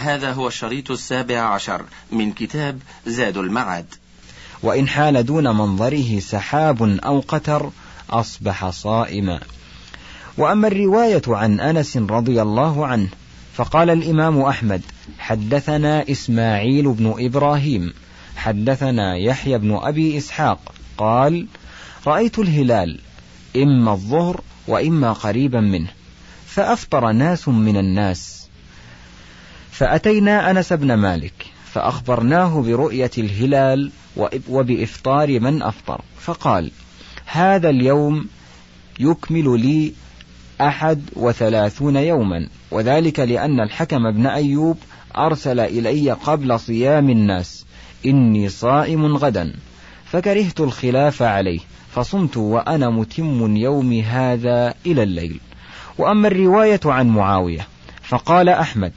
هذا هو الشريط السابع عشر من كتاب زاد المعاد. وإن حال دون منظره سحاب أو قتر أصبح صائما. وأما الرواية عن أنس رضي الله عنه فقال الإمام أحمد حدثنا إسماعيل بن إبراهيم حدثنا يحيى بن أبي إسحاق قال رأيت الهلال إما الظهر وإما قريبا منه فأفطر ناس من الناس. فأتينا أنس بن مالك فأخبرناه برؤية الهلال وبإفطار من أفطر. فقال هذا اليوم يكمل لي أحد وثلاثون يوما وذلك لأن الحكم بن أيوب أرسل إلي قبل صيام الناس. إني صائم غدا. فكرهت الخلاف عليه فصمت وأنا متم يومي هذا إلى الليل. وأما الرواية عن معاوية فقال أحمد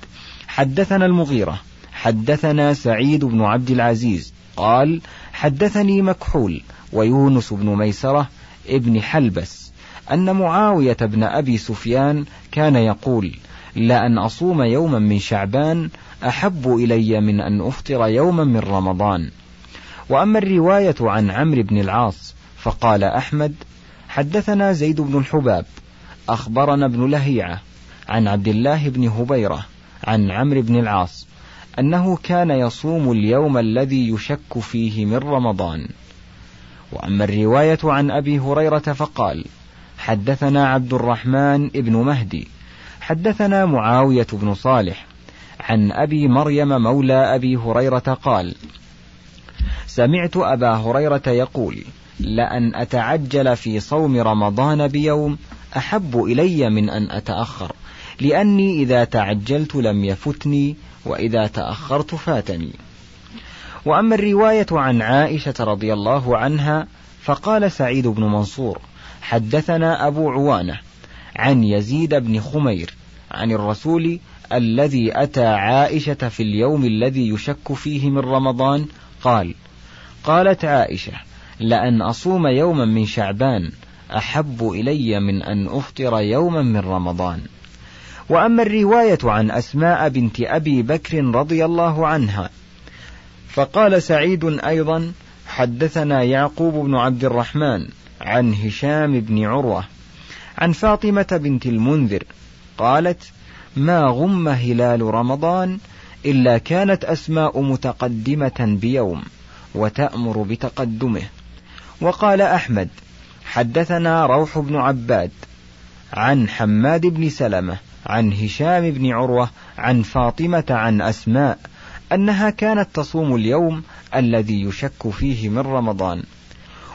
حدثنا المغيرة حدثنا سعيد بن عبد العزيز قال حدثني مكحول ويونس بن ميسرة ابن حلبس أن معاوية بن أبي سفيان كان يقول لأن أصوم يوما من شعبان أحب إلي من أن أفطر يوما من رمضان. وأما الرواية عن عمرو بن العاص فقال أحمد حدثنا زيد بن الحباب أخبرنا ابن لهيعة عن عبد الله بن هبيرة عن عمرو بن العاص أنه كان يصوم اليوم الذي يشك فيه من رمضان. وأما الرواية عن أبي هريرة فقال حدثنا عبد الرحمن بن مهدي حدثنا معاوية بن صالح عن أبي مريم مولى أبي هريرة قال سمعت أبا هريرة يقول لأن أتعجل في صوم رمضان بيوم أحب إلي من أن أتأخر لأني إذا تعجلت لم يفتني وإذا تأخرت فاتني. وأما الرواية عن عائشة رضي الله عنها فقال سعيد بن منصور حدثنا أبو عوانة عن يزيد بن خمير عن الرسول الذي أتى عائشة في اليوم الذي يشك فيه من رمضان قال قالت عائشة لأن أصوم يوما من شعبان أحب إلي من أن أفطر يوما من رمضان. وأما الرواية عن أسماء بنت أبي بكر رضي الله عنها فقال سعيد أيضا حدثنا يعقوب بن عبد الرحمن عن هشام بن عروة عن فاطمة بنت المنذر قالت ما غم هلال رمضان إلا كانت أسماء متقدمة بيوم وتأمر بتقدمه. وقال أحمد حدثنا روح بن عباد عن حماد بن سلمة عن هشام بن عروة عن فاطمة عن أسماء أنها كانت تصوم اليوم الذي يشك فيه من رمضان.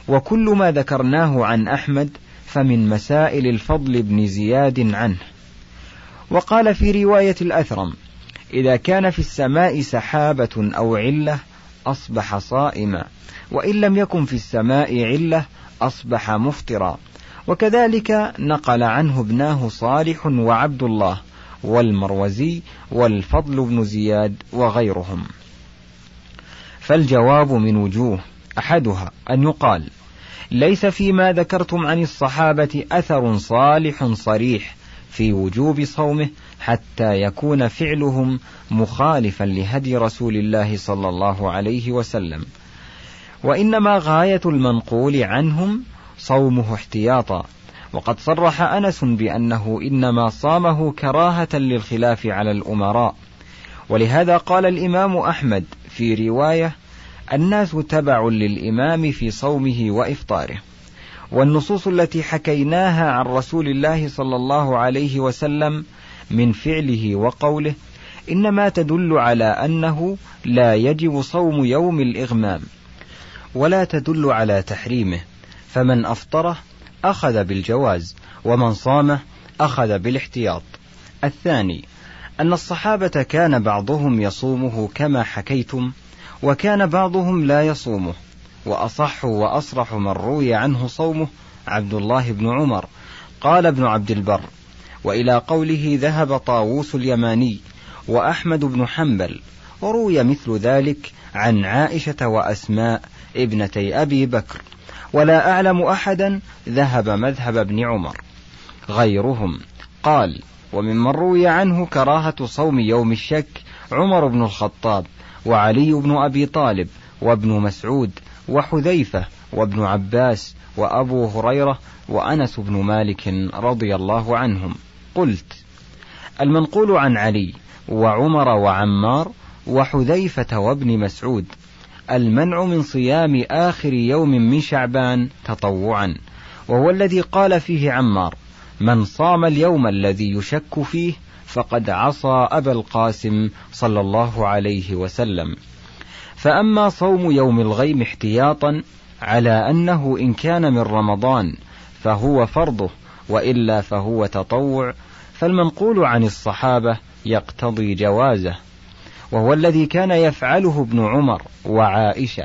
وكل ما ذكرناه عن أحمد فمن مسائل الفضل بن زياد عنه. وقال في رواية الأثرم إذا كان في السماء سحابة أو علة أصبح صائما وإن لم يكن في السماء علة أصبح مفطرا. وكذلك نقل عنه ابناه صالح وعبد الله والمروزي والفضل بن زياد وغيرهم. فالجواب من وجوه. أحدها أن يقال ليس فيما ذكرتم عن الصحابة أثر صالح صريح في وجوب صومه حتى يكون فعلهم مخالفا لهدي رسول الله صلى الله عليه وسلم. وإنما غاية المنقول عنهم صومه احتياطا. وقد صرح أنس بأنه إنما صامه كراهة للخلاف على الأمراء. ولهذا قال الإمام أحمد في رواية الناس تبع للإمام في صومه وإفطاره. والنصوص التي حكيناها عن رسول الله صلى الله عليه وسلم من فعله وقوله إنما تدل على أنه لا يجب صوم يوم الإغمام ولا تدل على تحريمه. فمن أفطره أخذ بالجواز ومن صامه أخذ بالاحتياط. الثاني أن الصحابة كان بعضهم يصومه كما حكيتم وكان بعضهم لا يصومه وأصح وأصرح من روي عنه صومه عبد الله بن عمر. قال ابن عبد البر وإلى قوله ذهب طاووس اليماني وأحمد بن حنبل وروي مثل ذلك عن عائشة وأسماء ابنتي أبي بكر. ولا أعلم أحدا ذهب مذهب ابن عمر. غيرهم قال وممن روي عنه كراهة صوم يوم الشك عمر بن الخطاب وعلي بن أبي طالب وابن مسعود وحذيفة وابن عباس وأبو هريرة وأنس بن مالك رضي الله عنهم. قلت المنقول عن علي وعمر وعمار وحذيفة وابن مسعود المنع من صيام آخر يوم من شعبان تطوعا. وهو الذي قال فيه عمار من صام اليوم الذي يشك فيه فقد عصى أبا القاسم صلى الله عليه وسلم. فأما صوم يوم الغيم احتياطا على أنه إن كان من رمضان فهو فرضه وإلا فهو تطوع. فالمنقول عن الصحابة يقتضي جوازه. وهو الذي كان يفعله ابن عمر وعائشة.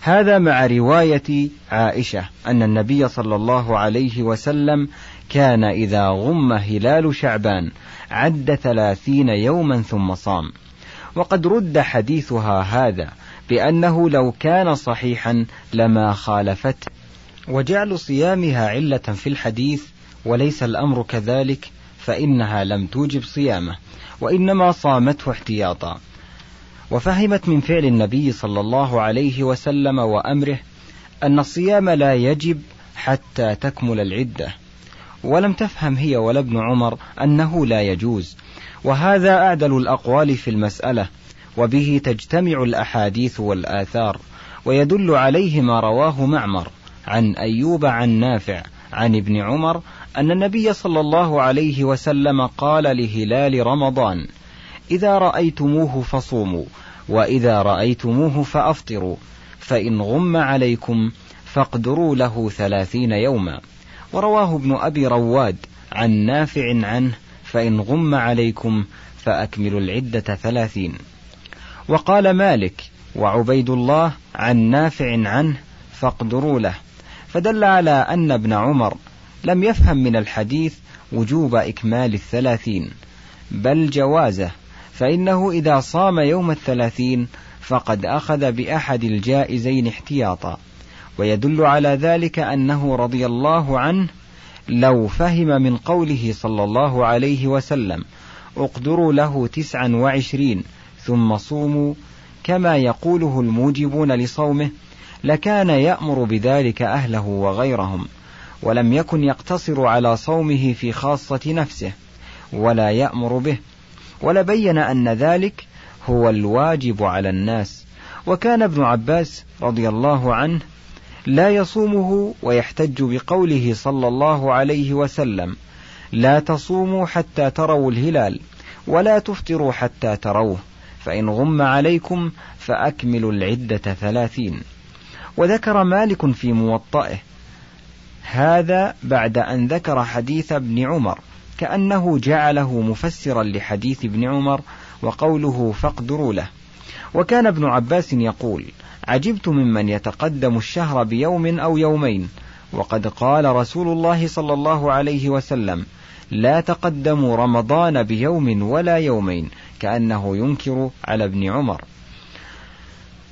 هذا مع رواية عائشة أن النبي صلى الله عليه وسلم كان إذا غم هلال شعبان عد ثلاثين يوما ثم صام. وقد رد حديثها هذا بأنه لو كان صحيحا لما خالفته. وجعل صيامها علة في الحديث وليس الأمر كذلك فإنها لم توجب صيامه وإنما صامته احتياطا. وفهمت من فعل النبي صلى الله عليه وسلم وأمره أن الصيام لا يجب حتى تكمل العدة. ولم تفهم هي ولا ابن عمر أنه لا يجوز. وهذا أعدل الأقوال في المسألة وبه تجتمع الأحاديث والآثار ويدل عليه ما رواه معمر عن أيوب عن نافع عن ابن عمر أن النبي صلى الله عليه وسلم قال لهلال رمضان إذا رأيتموه فصوموا وإذا رأيتموه فأفطروا فإن غم عليكم فاقدروا له ثلاثين يوما. ورواه ابن أبي رواد عن نافع عنه فإن غم عليكم فأكملوا العدة ثلاثين. وقال مالك وعبيد الله عن نافع عنه فاقدروا له. فدل على أن ابن عمر لم يفهم من الحديث وجوب إكمال الثلاثين بل جوازه فإنه إذا صام يوم الثلاثين فقد أخذ بأحد الجائزين احتياطا. ويدل على ذلك أنه رضي الله عنه لو فهم من قوله صلى الله عليه وسلم اقدروا له تسعا وعشرين ثم صوموا كما يقوله الموجبون لصومه لكان يأمر بذلك أهله وغيرهم ولم يكن يقتصر على صومه في خاصة نفسه ولا يأمر به ولبين أن ذلك هو الواجب على الناس. وكان ابن عباس رضي الله عنه لا يصومه ويحتج بقوله صلى الله عليه وسلم لا تصوموا حتى تروا الهلال ولا تفطروا حتى تروه فإن غم عليكم فأكملوا العدة ثلاثين. وذكر مالك في موطئه هذا بعد أن ذكر حديث ابن عمر كأنه جعله مفسرا لحديث ابن عمر وقوله فاقدروا له. وكان ابن عباس يقول عجبت ممن يتقدم الشهر بيوم أو يومين. وقد قال رسول الله صلى الله عليه وسلم لا تقدموا رمضان بيوم ولا يومين كأنه ينكر على ابن عمر.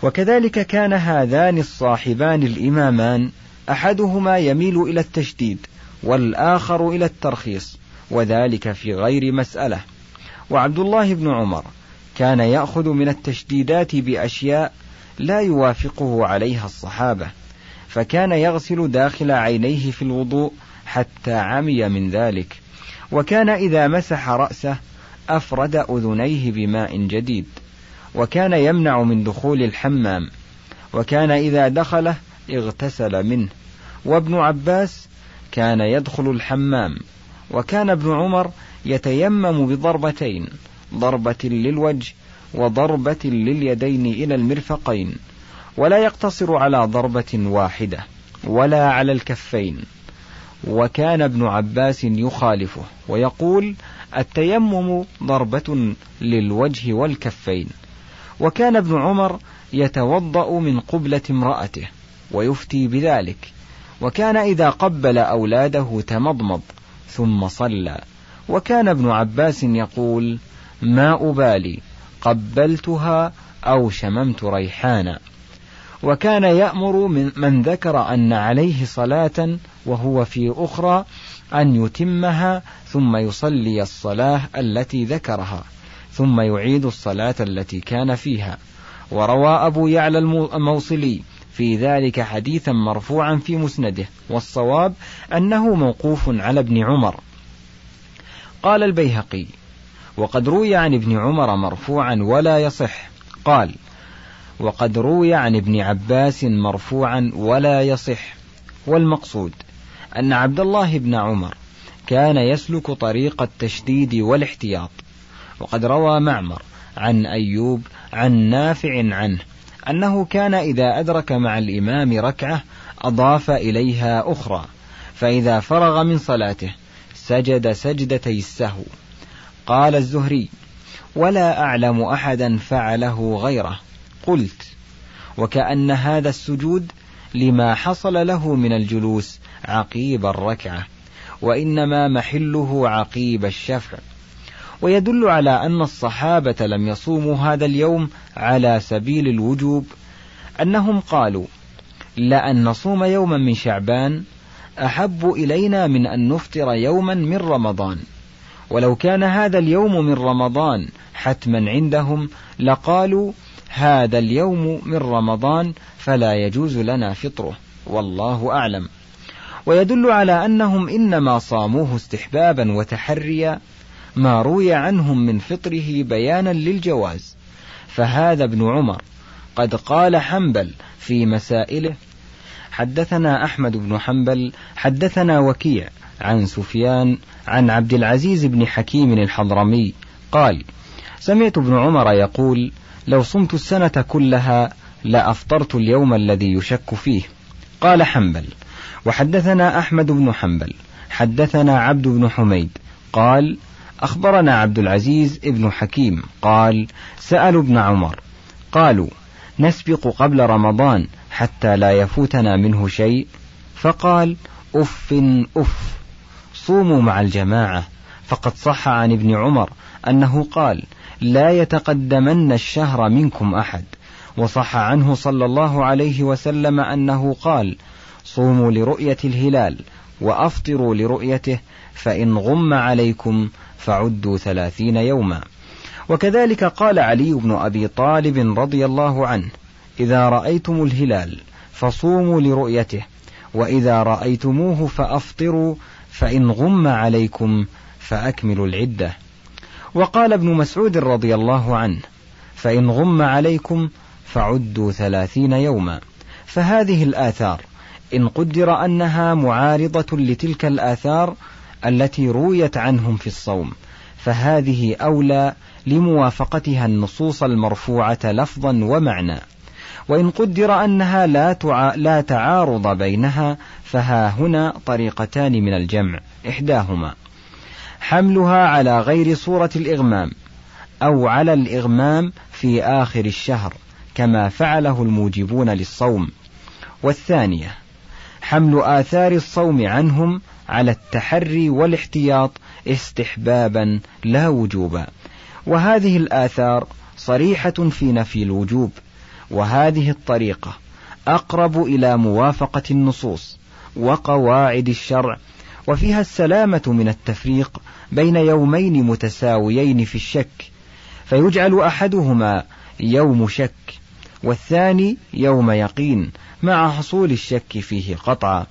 وكذلك كان هذان الصاحبان الإمامان أحدهما يميل إلى التشديد والآخر إلى الترخيص. وذلك في غير مسألة. وعبد الله بن عمر كان يأخذ من التشديدات بأشياء لا يوافقه عليها الصحابة فكان يغسل داخل عينيه في الوضوء حتى عمي من ذلك. وكان إذا مسح رأسه أفرد أذنيه بماء جديد. وكان يمنع من دخول الحمام. وكان إذا دخله اغتسل منه. وابن عباس كان يدخل الحمام. وكان ابن عمر يتيمم بضربتين ضربة للوجه وضربة لليدين إلى المرفقين ولا يقتصر على ضربة واحدة ولا على الكفين. وكان ابن عباس يخالفه ويقول التيمم ضربة للوجه والكفين. وكان ابن عمر يتوضأ من قبلة امرأته ويفتي بذلك. وكان إذا قبل أولاده تمضمض. ثم صلى. وكان ابن عباس يقول ما أبالي قبلتها أو شممت ريحانا. وكان يأمر من, من ذكر أن عليه صلاة وهو في أخرى أن يتمها ثم يصلي الصلاة التي ذكرها ثم يعيد الصلاة التي كان فيها. وروى أبو يعلى الموصلي في ذلك حديثا مرفوعا في مسنده والصواب أنه موقوف على ابن عمر. قال البيهقي وقد روي عن ابن عمر مرفوعا ولا يصح. قال وقد روي عن ابن عباس مرفوعا ولا يصح. والمقصود أن عبد الله بن عمر كان يسلك طريق التشديد والاحتياط وقد روى معمر عن أيوب عن نافع عنه أنه كان إذا أدرك مع الإمام ركعة أضاف إليها أخرى فإذا فرغ من صلاته سجد سجدتي السهو. قال الزهري ولا أعلم أحدا فعله غيره. قلت وكأن هذا السجود لما حصل له من الجلوس عقيب الركعة وإنما محله عقيب الشفع. ويدل على أن الصحابة لم يصوموا هذا اليوم على سبيل الوجوب. أنهم قالوا لأن نصوم يوما من شعبان أحب إلينا من أن نفطر يوما من رمضان. ولو كان هذا اليوم من رمضان حتما عندهم لقالوا هذا اليوم من رمضان فلا يجوز لنا فطره. والله أعلم. ويدل على أنهم إنما صاموه استحبابا وتحريا ما روي عنهم من فطره بيانا للجواز. فهذا ابن عمر قد قال حنبل في مسائله. حدثنا أحمد بن حنبل حدثنا وكيع عن سفيان عن عبد العزيز بن حكيم الحضرمي قال سمعت ابن عمر يقول لو صمت السنة كلها لأفطرت اليوم الذي يشك فيه. قال حنبل وحدثنا أحمد بن حنبل حدثنا عبد بن حميد قال أخبرنا عبد العزيز ابن حكيم قال سألوا ابن عمر قالوا نسبق قبل رمضان حتى لا يفوتنا منه شيء؟ فقال أف أف صوموا مع الجماعة. فقد صح عن ابن عمر أنه قال لا يتقدمن الشهر منكم أحد. وصح عنه صلى الله عليه وسلم أنه قال صوموا لرؤية الهلال وأفطروا لرؤيته فإن غم عليكم فعدوا ثلاثين يوما. وكذلك قال علي بن أبي طالب رضي الله عنه إذا رأيتم الهلال فصوموا لرؤيته وإذا رأيتموه فأفطروا فإن غم عليكم فأكملوا العدة. وقال ابن مسعود رضي الله عنه فإن غم عليكم فعدوا ثلاثين يوما. فهذه الآثار إن قدر أنها معارضة لتلك الآثار التي رويت عنهم في الصوم فهذه أولى لموافقتها النصوص المرفوعة لفظا ومعنى. وإن قدر أنها لا, تع... لا تعارض بينها فها هنا طريقتان من الجمع. إحداهما حملها على غير صورة الإغمام أو على الإغمام في آخر الشهر كما فعله الموجبون للصوم. والثانية حمل آثار الصوم عنهم على التحري والاحتياط استحبابا لا وجوبا وهذه الآثار صريحة في نفي الوجوب. وهذه الطريقة أقرب إلى موافقة النصوص وقواعد الشرع. وفيها السلامة من التفريق بين يومين متساويين في الشك. فيجعل أحدهما يوم شك والثاني يوم يقين مع حصول الشك فيه قطعا.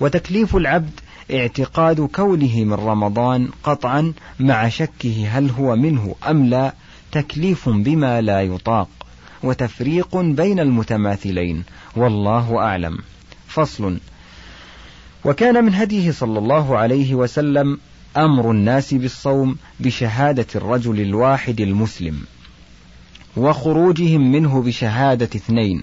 وتكليف العبد اعتقاد كونه من رمضان قطعا مع شكه هل هو منه أم لا تكليف بما لا يطاق وتفريق بين المتماثلين والله أعلم. فصل. وكان من هديه صلى الله عليه وسلم أمر الناس بالصوم بشهادة الرجل الواحد المسلم وخروجهم منه بشهادة اثنين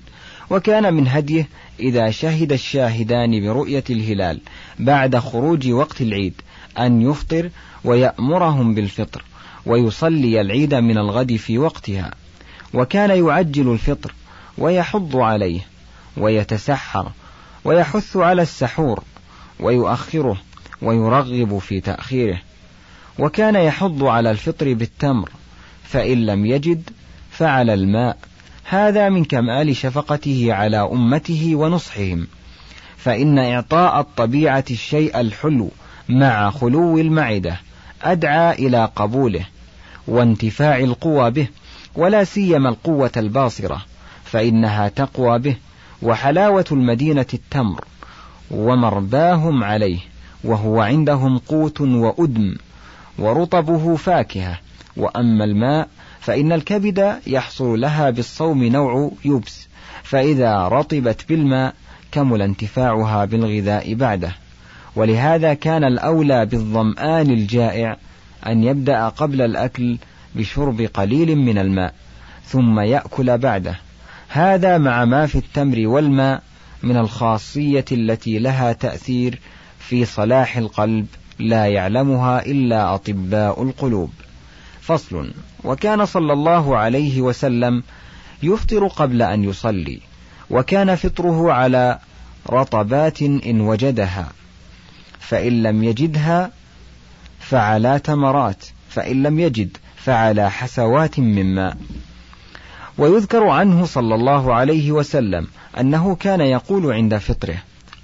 وكان من هديه إذا شهد الشاهدان برؤية الهلال بعد خروج وقت العيد أن يفطر ويأمرهم بالفطر ويصلي العيد من الغد في وقتها. وكان يعجل الفطر ويحض عليه ويتسحر ويحث على السحور ويؤخره ويرغب في تأخيره. وكان يحض على الفطر بالتمر فإن لم يجد فعلى الماء هذا من كمال شفقته على أمته ونصحهم. فإن إعطاء الطبيعة الشيء الحلو مع خلو المعدة أدعى إلى قبوله وانتفاع القوى به ولا سيما القوة الباصرة فإنها تقوى به وحلاوة المدينة التمر ومرباهم عليه وهو عندهم قوت وأدم ورطبه فاكهة وأما الماء فإن الكبد يحصل لها بالصوم نوع يبس فإذا رطبت بالماء كمل انتفاعها بالغذاء بعده ولهذا كان الأولى بالظمآن الجائع أن يبدأ قبل الأكل بشرب قليل من الماء ثم يأكل بعده هذا مع ما في التمر والماء من الخاصية التي لها تأثير في صلاح القلب لا يعلمها إلا أطباء القلوب. فصل وكان صلى الله عليه وسلم يفطر قبل أن يصلي، وكان فطره على رطبات إن وجدها، فإن لم يجدها فعلى تمرات، فإن لم يجد فعلى حسوات من ماء. ويذكر عنه صلى الله عليه وسلم أنه كان يقول عند فطره: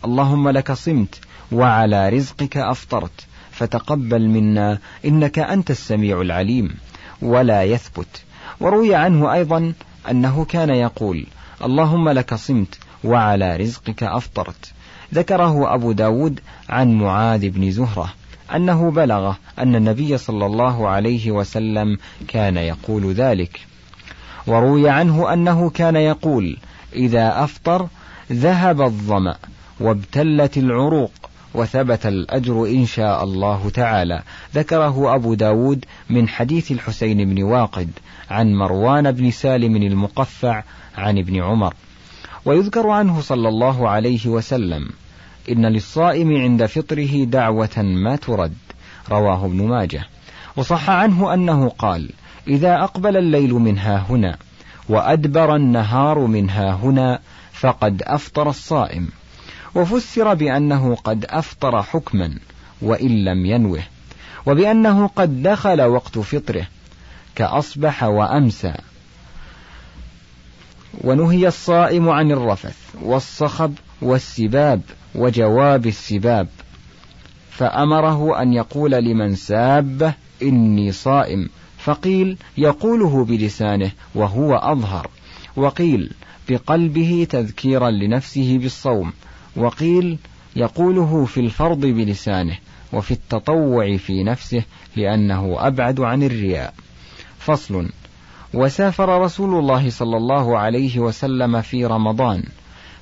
اللهم لك صمت وعلى رزقك أفطرت فتقبل منا إنك أنت السميع العليم ولا يثبت. وروي عنه أيضا أنه كان يقول اللهم لك صمت وعلى رزقك أفطرت. ذكره أبو داود عن معاذ بن زهرة أنه بلغه أن النبي صلى الله عليه وسلم كان يقول ذلك. وروي عنه أنه كان يقول إذا أفطر ذهب الظمأ وابتلت العروق. وثبت الأجر إن شاء الله تعالى. ذكره أبو داود من حديث الحسين بن واقد عن مروان بن سالم المقفع عن ابن عمر. ويذكر عنه صلى الله عليه وسلم إن للصائم عند فطره دعوة ما ترد. رواه ابن ماجه. وصح عنه أنه قال إذا أقبل الليل منها هنا وأدبر النهار منها هنا فقد أفطر الصائم. وفسر بأنه قد أفطر حكما وإن لم ينوه وبأنه قد دخل وقت فطره كأصبح وأمسى. ونهي الصائم عن الرفث والصخب والسباب وجواب السباب فأمره أن يقول لمن سابه إني صائم. فقيل يقوله بلسانه وهو أظهر وقيل بقلبه تذكيرا لنفسه بالصوم. وقيل يقوله في الفرض بلسانه وفي التطوع في نفسه لأنه أبعد عن الرياء. فصل وسافر رسول الله صلى الله عليه وسلم في رمضان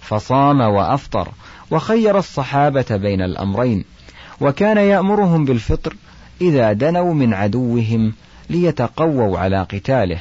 فصام وأفطر وخير الصحابة بين الأمرين وكان يأمرهم بالفطر إذا دنوا من عدوهم ليتقووا على قتاله.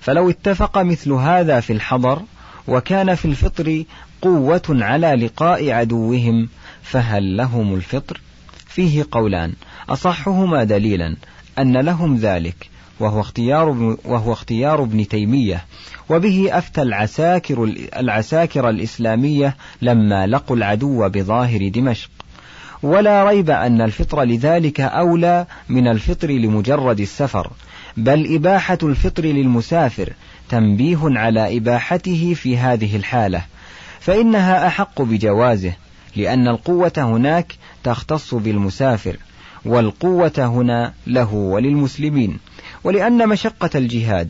فلو اتفق مثل هذا في الحضر وكان في الفطر قوة على لقاء عدوهم فهل لهم الفطر؟ فيه قولان أصحهما دليلا أن لهم ذلك وهو اختيار وهو اختيار ابن تيمية وبه أفتى العساكر العساكر الإسلامية لما لقوا العدو بظاهر دمشق ولا ريب أن الفطر لذلك أولى من الفطر لمجرد السفر بل إباحة الفطر للمسافر تنبيه على إباحته في هذه الحالة فإنها أحق بجوازه لأن القوة هناك تختص بالمسافر والقوة هنا له وللمسلمين ولأن مشقة الجهاد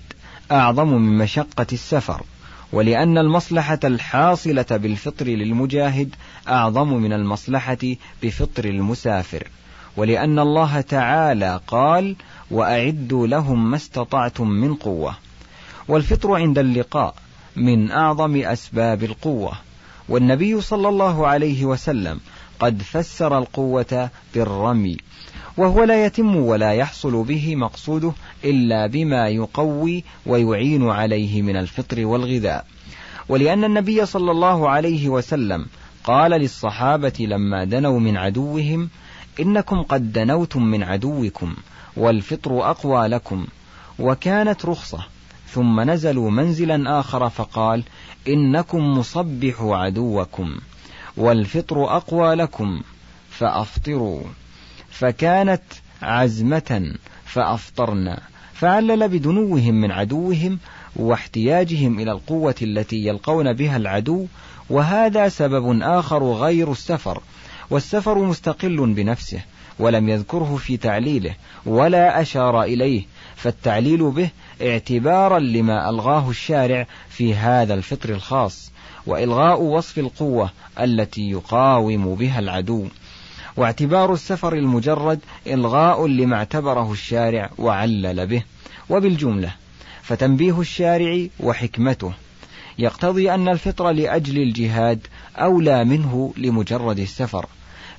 أعظم من مشقة السفر ولأن المصلحة الحاصلة بالفطر للمجاهد أعظم من المصلحة بفطر المسافر ولأن الله تعالى قال وأعدوا لهم ما استطعتم من قوة والفطر عند اللقاء من أعظم أسباب القوة. والنبي صلى الله عليه وسلم قد فسر القوة بالرمي وهو لا يتم ولا يحصل به مقصوده إلا بما يقوي ويعين عليه من الفطر والغذاء. ولأن النبي صلى الله عليه وسلم قال للصحابة لما دنوا من عدوهم إنكم قد دنوتم من عدوكم والفطر أقوى لكم وكانت رخصة. ثم نزلوا منزلا آخر فقال إنكم مصبحوا عدوكم والفطر أقوى لكم فأفطروا فكانت عزمة فأفطرنا فعلل بدنوهم من عدوهم واحتياجهم إلى القوة التي يلقون بها العدو وهذا سبب آخر غير السفر والسفر مستقل بنفسه ولم يذكره في تعليله ولا أشار إليه فالتعليل به اعتبارا لما ألغاه الشارع في هذا الفطر الخاص وإلغاء وصف القوة التي يقاوم بها العدو. واعتبار السفر المجرد إلغاء لما اعتبره الشارع وعلل به. وبالجملة فتنبيه الشارع وحكمته. يقتضي أن الفطر لأجل الجهاد أولى منه لمجرد السفر.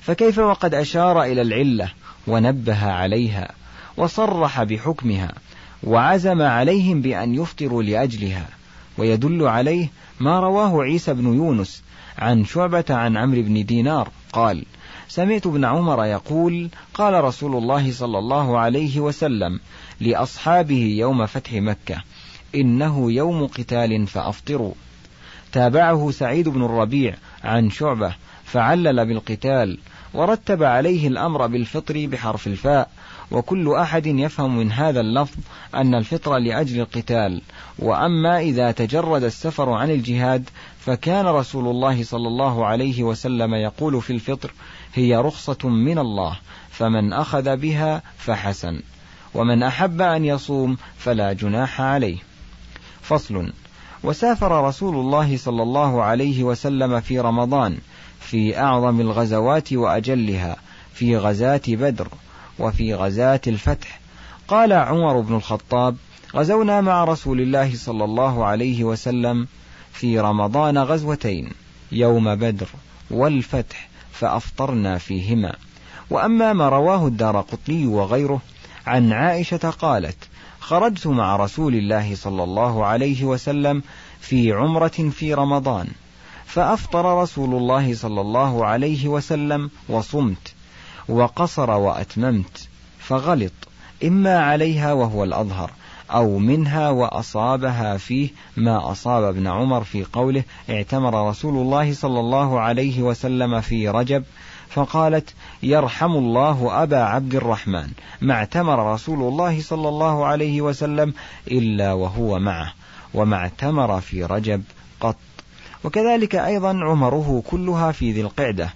فكيف وقد أشار إلى العلة ونبه عليها وصرح بحكمها؟ وعزم عليهم بأن يفطروا لأجلها ويدل عليه ما رواه عيسى بن يونس عن شعبة عن عمرو بن دينار قال سمعت ابن عمر يقول قال رسول الله صلى الله عليه وسلم لأصحابه يوم فتح مكة إنه يوم قتال فأفطروا تابعه سعيد بن الربيع عن شعبة فعلل بالقتال ورتب عليه الأمر بالفطر بحرف الفاء وكل أحد يفهم من هذا اللفظ أن الفطر لأجل القتال. وأما إذا تجرد السفر عن الجهاد فكان رسول الله صلى الله عليه وسلم يقول في الفطر هي رخصة من الله فمن أخذ بها فحسن ومن أحب أن يصوم فلا جناح عليه. فصل وسافر رسول الله صلى الله عليه وسلم في رمضان في أعظم الغزوات وأجلها في غزاة بدر وفي غزاة الفتح. قال عمر بن الخطاب غزونا مع رسول الله صلى الله عليه وسلم في رمضان غزوتين يوم بدر والفتح فأفطرنا فيهما. وأما ما رواه الدار قطني وغيره عن عائشة قالت خرجت مع رسول الله صلى الله عليه وسلم في عمرة في رمضان فأفطر رسول الله صلى الله عليه وسلم وصمت. وقصر وأتممت فغلط إما عليها وهو الأظهر أو منها وأصابها فيه ما أصاب ابن عمر في قوله اعتمر رسول الله صلى الله عليه وسلم في رجب فقالت يرحم الله أبا عبد الرحمن ما اعتمر رسول الله صلى الله عليه وسلم إلا وهو معه وما اعتمر في رجب قط. وكذلك أيضا عمره كلها في ذي القعدة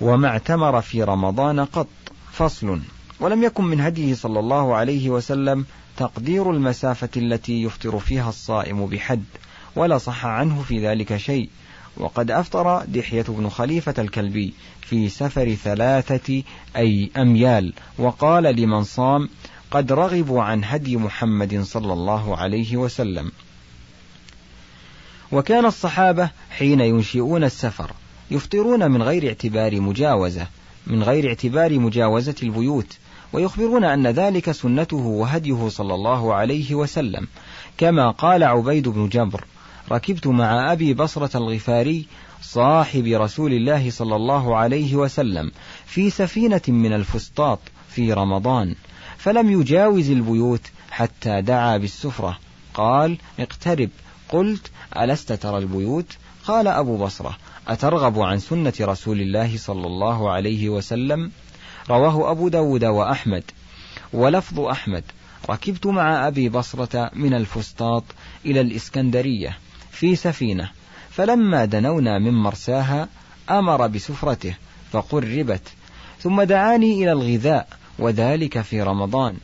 وما اعتمر في رمضان قط. فصل. ولم يكن من هديه صلى الله عليه وسلم تقدير المسافة التي يفطر فيها الصائم بحد ولا صح عنه في ذلك شيء. وقد أفطر دحية بن خليفة الكلبي في سفر ثلاثة أي أميال وقال لمن صام قد رغبوا عن هدي محمد صلى الله عليه وسلم وكان الصحابة حين ينشئون السفر يفطرون من غير اعتبار مجاوزة من غير اعتبار مجاوزة البيوت ويخبرون أن ذلك سنته وهديه صلى الله عليه وسلم. كما قال عبيد بن جبر ركبت مع أبي بصرة الغفاري صاحب رسول الله صلى الله عليه وسلم في سفينة من الفسطاط في رمضان فلم يجاوز البيوت حتى دعا بالسفرة. قال اقترب. قلت ألست ترى البيوت؟ قال أبو بصرة أترغب عن سنة رسول الله صلى الله عليه وسلم؟ رواه أبو داود وأحمد. ولفظ أحمد ركبت مع أبي بصرة من الفسطاط إلى الإسكندرية في سفينة فلما دنونا من مرساها أمر بسفرته فقربت ثم دعاني إلى الغذاء وذلك في رمضان.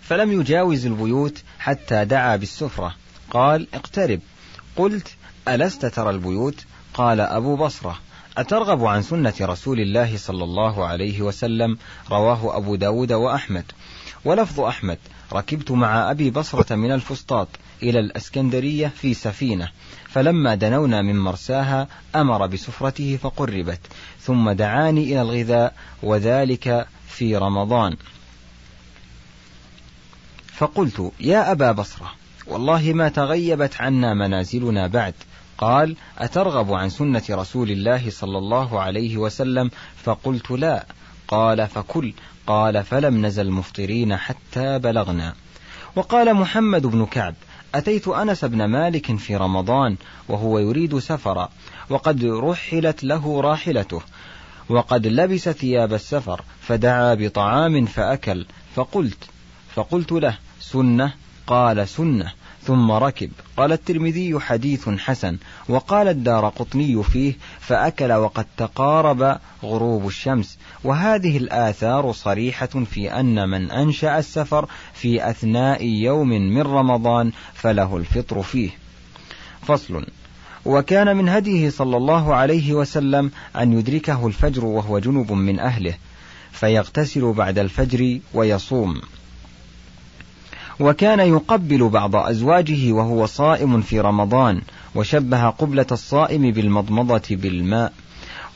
فلم يجاوز البيوت حتى دعا بالسفرة. قال اقترب. قلت ألست ترى البيوت؟ قال أبو بصرة أترغب عن سنة رسول الله صلى الله عليه وسلم رواه أبو داود وأحمد. ولفظ أحمد ركبت مع أبي بصرة من الفسطاط إلى الأسكندرية في سفينة فلما دنونا من مرساها أمر بسفرته فقربت ثم دعاني إلى الغذاء وذلك في رمضان. فقلت يا أبا بصرة والله ما تغيبت عنا منازلنا بعد قال أترغب عن سنة رسول الله صلى الله عليه وسلم؟ فقلت لا. قال فكل. قال فلم نزل مفطرين حتى بلغنا. وقال محمد بن كعب أتيت أنس بن مالك في رمضان وهو يريد سفرا وقد رحلت له راحلته وقد لبس ثياب السفر فدعا بطعام فأكل. فقلت فقلت له سنة؟ قال سنة. ثم ركب. قال الترمذي حديث حسن. وقال الدار قطني فيه فأكل وقد تقارب غروب الشمس. وهذه الآثار صريحة في أن من أنشأ السفر في أثناء يوم من رمضان فله الفطر فيه. فصل. وكان من هديه صلى الله عليه وسلم أن يدركه الفجر وهو جنب من أهله فيغتسل بعد الفجر ويصوم. وكان يقبل بعض أزواجه وهو صائم في رمضان وشبه قبلة الصائم بالمضمضة بالماء.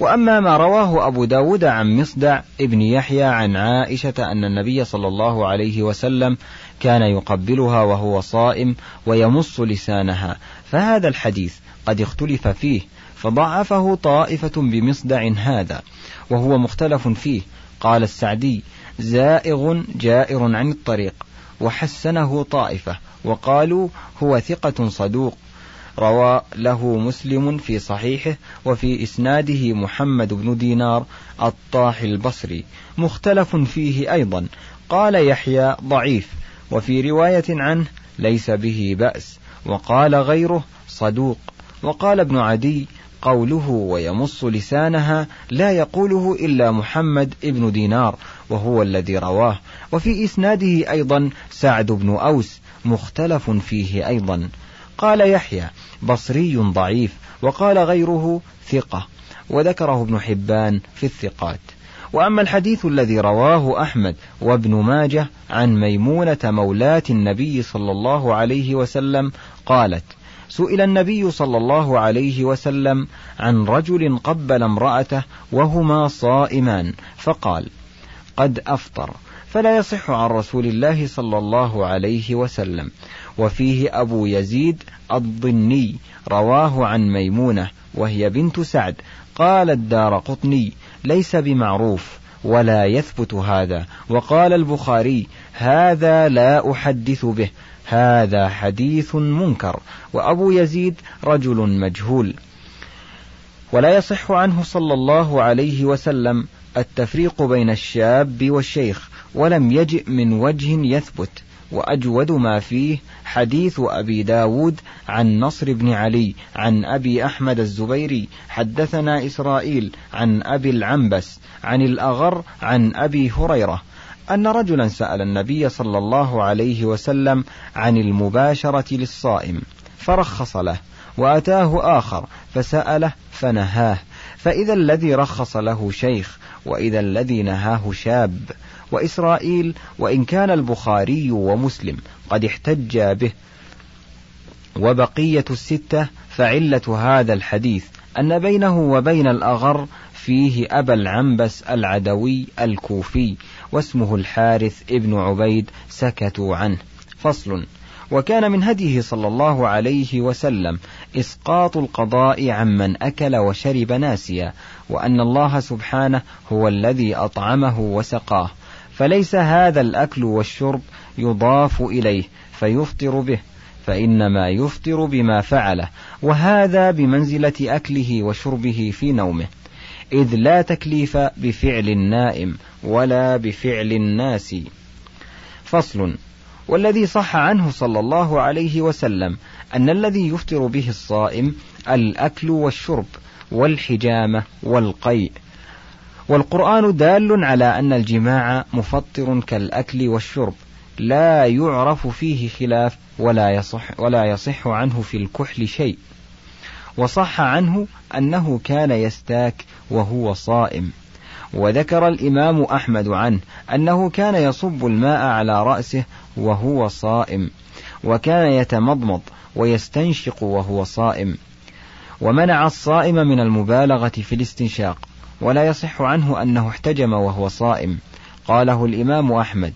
وأما ما رواه أبو داود عن مصدع ابن يحيى عن عائشة أن النبي صلى الله عليه وسلم كان يقبلها وهو صائم ويمص لسانها. فهذا الحديث قد اختلف فيه فضعفه طائفة بمصدع هذا وهو مختلف فيه. قال السعدي زائغ جائر عن الطريق. وحسنه طائفة وقالوا هو ثقة صدوق. روى له مسلم في صحيحه وفي إسناده محمد بن دينار الطاح البصري مختلف فيه أيضا. قال يحيى ضعيف وفي رواية عنه ليس به بأس وقال غيره صدوق. وقال ابن عدي قوله ويمص لسانها لا يقوله إلا محمد ابن دينار وهو الذي رواه. وفي إسناده أيضا سعد بن أوس مختلف فيه أيضا. قال يحيى بصري ضعيف وقال غيره ثقة وذكره ابن حبان في الثقات. وأما الحديث الذي رواه أحمد وابن ماجه عن ميمونة مولاة النبي صلى الله عليه وسلم قالت سئل النبي صلى الله عليه وسلم عن رجل قبل امرأته وهما صائمان فقال قد أفطر. فلا يصح عن رسول الله صلى الله عليه وسلم. وفيه أبو يزيد الضني رواه عن ميمونة وهي بنت سعد. قال الدار قطني ليس بمعروف ولا يثبت هذا. وقال البخاري هذا لا أحدث به هذا حديث منكر. وأبو يزيد رجل مجهول. ولا يصح عنه صلى الله عليه وسلم التفريق بين الشاب والشيخ. ولم يجئ من وجه يثبت. وأجود ما فيه حديث أبي داود عن نصر بن علي عن أبي أحمد الزبيري حدثنا إسرائيل عن أبي العنبس عن الأغر عن أبي هريرة أن رجلا سأل النبي صلى الله عليه وسلم عن المباشرة للصائم فرخص له وأتاه آخر فسأله فنهاه فإذا الذي رخص له شيخ وإذا الذي نهاه شاب. وإسرائيل وإن كان البخاري ومسلم قد احتجا به. وبقية الستة فعلة هذا الحديث أن بينه وبين الأغر فيه أبا العنبس العدوي الكوفي واسمه الحارث ابن عبيد سكتوا عنه. فصل. وكان من هديه صلى الله عليه وسلم إسقاط القضاء عمن أكل وشرب ناسيا وأن الله سبحانه هو الذي أطعمه وسقاه. فليس هذا الأكل والشرب يضاف إليه فيفطر به فإنما يفطر بما فعله وهذا بمنزلة أكله وشربه في نومه إذ لا تكليف بفعل النائم ولا بفعل الناس. فصل والذي صح عنه صلى الله عليه وسلم أن الذي يفطر به الصائم الأكل والشرب والحجامة والقيء والقرآن دال على أن الجماع مفطر كالأكل والشرب لا يعرف فيه خلاف ولا يصح ولا يصح عنه في الكحل شيء. وصح عنه أنه كان يستاك وهو صائم. وذكر الإمام أحمد عنه أنه كان يصب الماء على رأسه وهو صائم وكان يتمضمض ويستنشق وهو صائم. ومنع الصائم من المبالغة في الاستنشاق. ولا يصح عنه أنه احتجم وهو صائم. قاله الإمام أحمد.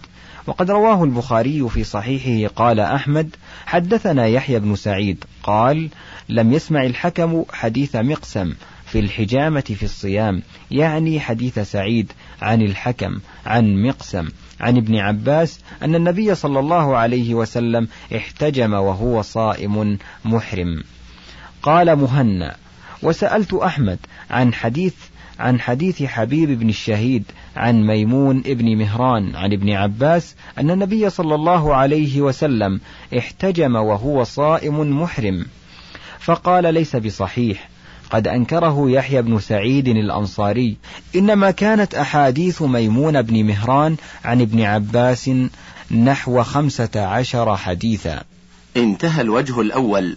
وقد رواه البخاري في صحيحه قال أحمد حدثنا يحيى بن سعيد قال لم يسمع الحكم حديث مقسم في الحجامة في الصيام يعني حديث سعيد عن الحكم عن مقسم. عن ابن عباس أن النبي صلى الله عليه وسلم احتجم وهو صائم محرم. قال مهنأ وسألت أحمد عن حديث عن حديث حبيب بن الشهيد عن ميمون ابن مهران عن ابن عباس أن النبي صلى الله عليه وسلم احتجم وهو صائم محرم. فقال ليس بصحيح. قد أنكره يحيى بن سعيد الأنصاري. إنما كانت أحاديث ميمون بن مهران عن ابن عباس نحو خمسة عشر حديثا. انتهى الوجه الأول.